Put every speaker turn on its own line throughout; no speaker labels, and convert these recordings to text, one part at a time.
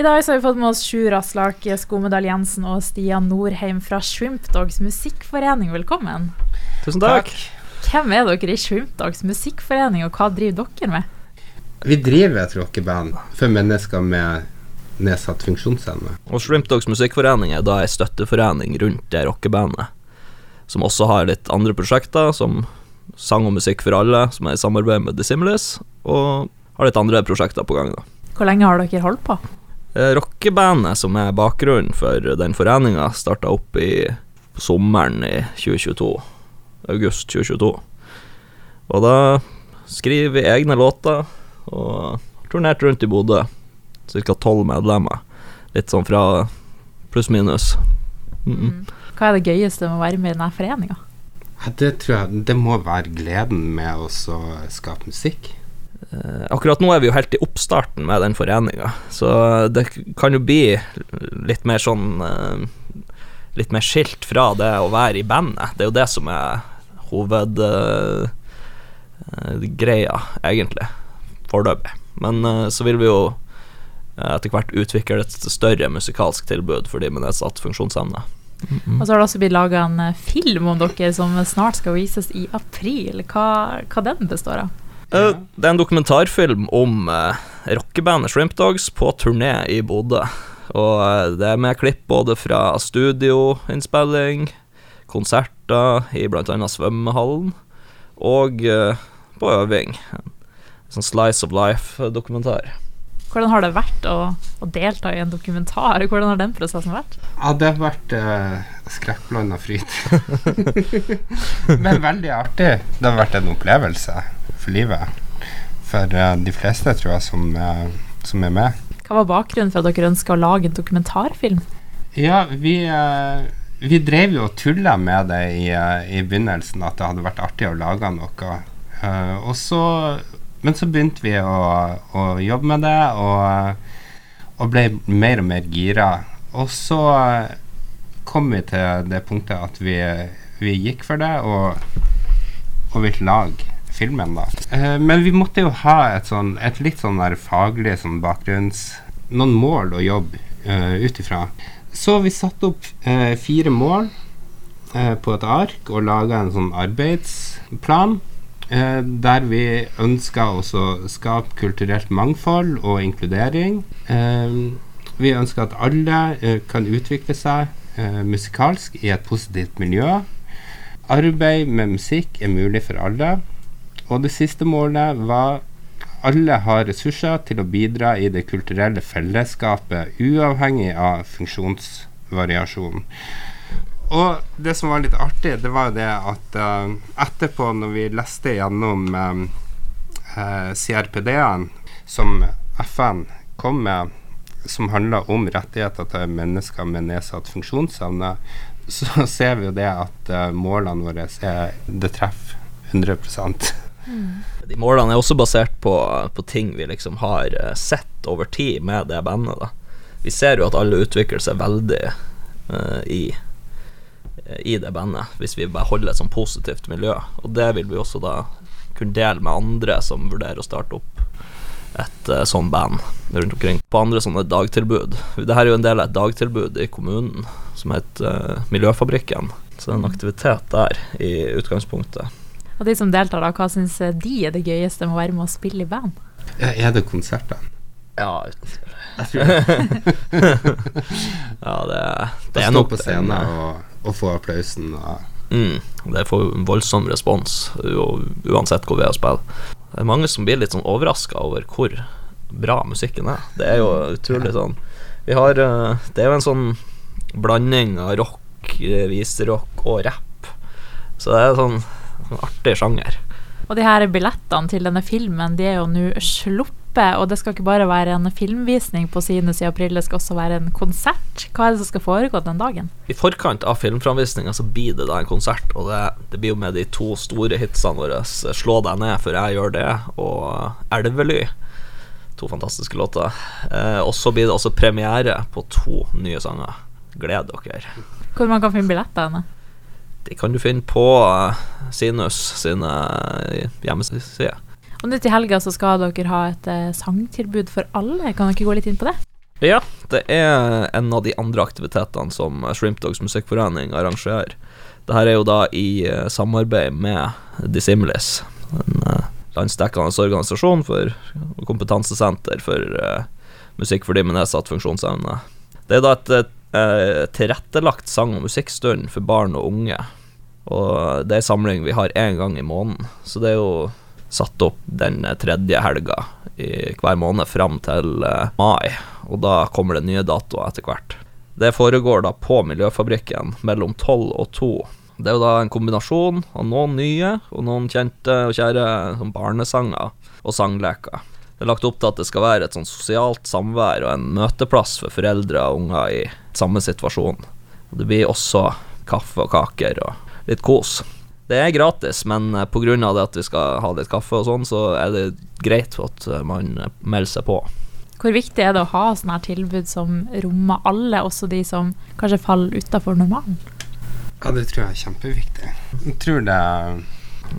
I dag så har vi fått med oss Sjur Aslak, Skomedal Jensen og Stian Norheim fra Shrimp Dogs musikkforening. Velkommen.
Tusen takk.
Hvem er dere i Shrimp Dogs musikkforening, og hva driver dere med?
Vi driver et rockeband for mennesker med nedsatt funksjonsevne.
Og Shrimp Dogs musikkforening er da ei støtteforening rundt det rockebandet, som også har litt andre prosjekter, som Sang og musikk for alle, som er i samarbeid med Dissimilis, og har litt andre prosjekter på gang. da.
Hvor lenge har dere holdt på?
Eh, Rockebandet som er bakgrunnen for den foreninga, starta opp i sommeren i 2022. August 2022. Og da skriver vi egne låter og turnerte rundt i Bodø. Ca. tolv medlemmer. Litt sånn fra pluss-minus. Mm -mm.
Hva er det gøyeste med å være med i denne foreninga?
Det tror jeg det må være gleden med å skape musikk.
Eh, akkurat nå er vi jo helt i oppstarten med den foreninga, så det kan jo bli litt mer sånn eh, Litt mer skilt fra det å være i bandet. Det er jo det som er hovedgreia, egentlig. Foreløpig. Men eh, så vil vi jo eh, etter hvert utvikle et større musikalsk tilbud for de med nedsatt funksjonsevne.
Og så har det også blitt laga en eh, film om dere som snart skal vises i april. Hva, hva den består av?
Eh, Det er en dokumentarfilm om uh, rockebandet Shrimp Dogs på turné i Bodø. Og eh, det er med klipp både fra studioinnspilling, konserter i bl.a. svømmehallen, og uh, på øving. En sånn Slice of Life-dokumentar.
Hvordan har det vært å, å delta i en dokumentar? Hvordan har den prosessen vært?
Ja, det har vært eh, skrekkblanda fryd. Men veldig artig. Det har vært en opplevelse for livet. For eh, de fleste, tror jeg, som, eh, som er med.
Hva var bakgrunnen for at dere ønska å lage en dokumentarfilm?
Ja, vi, eh, vi drev jo og tulla med det i, i begynnelsen, at det hadde vært artig å lage noe. Og så, men så begynte vi å, å jobbe med det, og, og ble mer og mer gira. Og så kom vi til det punktet at vi, vi gikk for det, og, og ville lage filmen, da. Eh, men vi måtte jo ha et, sånn, et litt sånn der faglig sånn bakgrunns... Noen mål å jobbe uh, ut ifra. Så vi satte opp eh, fire mål eh, på et ark og laga en sånn arbeidsplan. Eh, der vi ønska også å skape kulturelt mangfold og inkludering. Eh, vi ønsker at alle eh, kan utvikle seg eh, musikalsk i et positivt miljø. Arbeid med musikk er mulig for alle. Og det siste målet var alle har ressurser til å bidra i det kulturelle fellesskapet, uavhengig av funksjonsvariasjon. Og det som var litt artig, det var jo det at uh, etterpå, når vi leste gjennom eh, eh, CRPD-en som FN kom med, som handla om rettigheter til mennesker med nedsatt funksjonsevne, så ser vi jo det at uh, målene våre er Det treffer 100
De målene er også basert på, på ting vi liksom har eh, sett over tid med det bandet. da. Vi ser jo at alle utvikler seg veldig uh, i, i det bandet, hvis vi bare holder et sånn positivt miljø. Og det vil vi også da kunne dele med andre som vurderer å starte opp et uh, sånn band rundt omkring. På andre sånne dagtilbud. Dette er jo en del av et dagtilbud i kommunen som heter uh, Miljøfabrikken. Så det er en aktivitet der i utgangspunktet.
Og de som deltar, da, hva syns de er det gøyeste med å være med å spille i band?
Ja, er det konserter?
Ja,
Ja, det.
ja det,
Å
det er
stå på scenen
eh,
og, og få applausen og
Mm, det får en voldsom respons uansett hvor vi er og spiller. Det er mange som blir litt sånn overraska over hvor bra musikken er. Det er jo utrolig sånn Vi har eh, Det er jo en sånn blanding av rock, eh, viserock og rapp. Så det er sånn artig sjanger.
Og de her billettene til denne filmen de er jo nå sluppet, og det skal ikke bare være en filmvisning på Sinus i april, det skal også være en konsert. Hva er det som skal foregå den dagen?
I forkant av filmframvisninga så blir det da en konsert, og det, det blir jo med de to store hitsene våre, 'Slå deg ned før jeg gjør det', og 'Elvely'. To fantastiske låter. Eh, og så blir det også premiere på to nye sanger. Gled dere.
Hvor man kan finne billetter?
De kan du finne på eh, Sinus sine hjemmeside hjemmesider.
Og nå til helga så skal dere ha et eh, sangtilbud for alle. Kan dere gå litt inn på det?
Ja, det er en av de andre aktivitetene som Shrimp Dogs Musikkforening arrangerer. Dette er jo da i samarbeid med Dissimilis, en landsdekkende organisasjon for kompetansesenter for musikk for de med nedsatt funksjonsevne. Det er da et, et, et tilrettelagt sang- og musikkstund for barn og unge. Og det er samling vi har én gang i måneden, så det er jo satt opp den tredje helga i hver måned fram til mai, og da kommer det nye datoer etter hvert. Det foregår da på Miljøfabrikken mellom tolv og to. Det er jo da en kombinasjon av noen nye og noen kjente og kjære sånn barnesanger og sangleker. Det er lagt opp til at det skal være et sånn sosialt samvær og en møteplass for foreldre og unger i samme situasjon. Og det blir også kaffe og kaker og litt kos. Det er gratis, men pga. det at vi skal ha litt kaffe og sånn, så er det greit at man melder seg på.
Hvor viktig er det å ha sånne her tilbud som rommer alle, også de som kanskje faller utafor normalen?
Ja, det tror jeg er kjempeviktig. Jeg tror det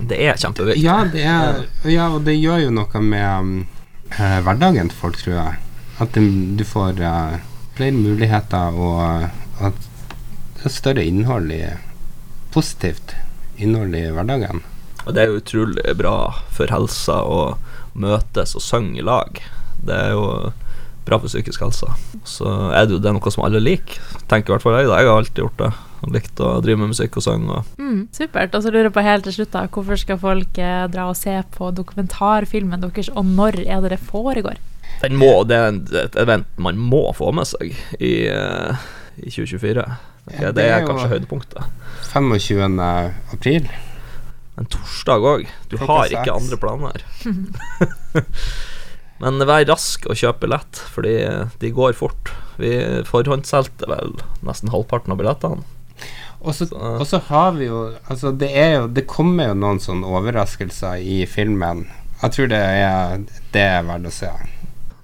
Det er kjempeviktig.
Ja, det er, ja og det gjør jo noe med eh, hverdagen til folk, tror jeg. At det, du får eh, flere muligheter og at det er større innhold i Positivt innhold i hverdagen.
Og det er jo utrolig bra for helsa å møtes og synge i lag. Det er jo bra for psykisk helse. Så er det jo det noe som alle liker. Tenker i hvert fall jeg. Jeg har alltid gjort det. Og likte å drive med musikk og sang. Og
mm, supert. Og så lurer jeg på helt til slutt, da. Hvorfor skal folk eh, dra og se på dokumentarfilmen deres, og når er det det foregår?
Den må, det er et event man må få med seg i, uh, i 2024. Ja, det, det, er, kanskje høydepunktet.
25. april.
En torsdag òg. Du Klokka har ikke andre planer. Men vær rask og kjøp billett, fordi de går fort. Vi forhåndssolgte vel nesten halvparten av billettene.
Og så har vi jo Altså, det er jo Det kommer jo noen sånne overraskelser i filmen. Jeg tror det er, det er verdt å se.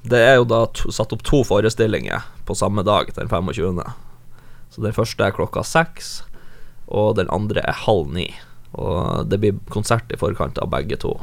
Det er jo da to, satt opp to forestillinger på samme dag, den 25. Så den første er klokka seks, og den andre er halv ni. Og det blir konsert i forkant av begge to.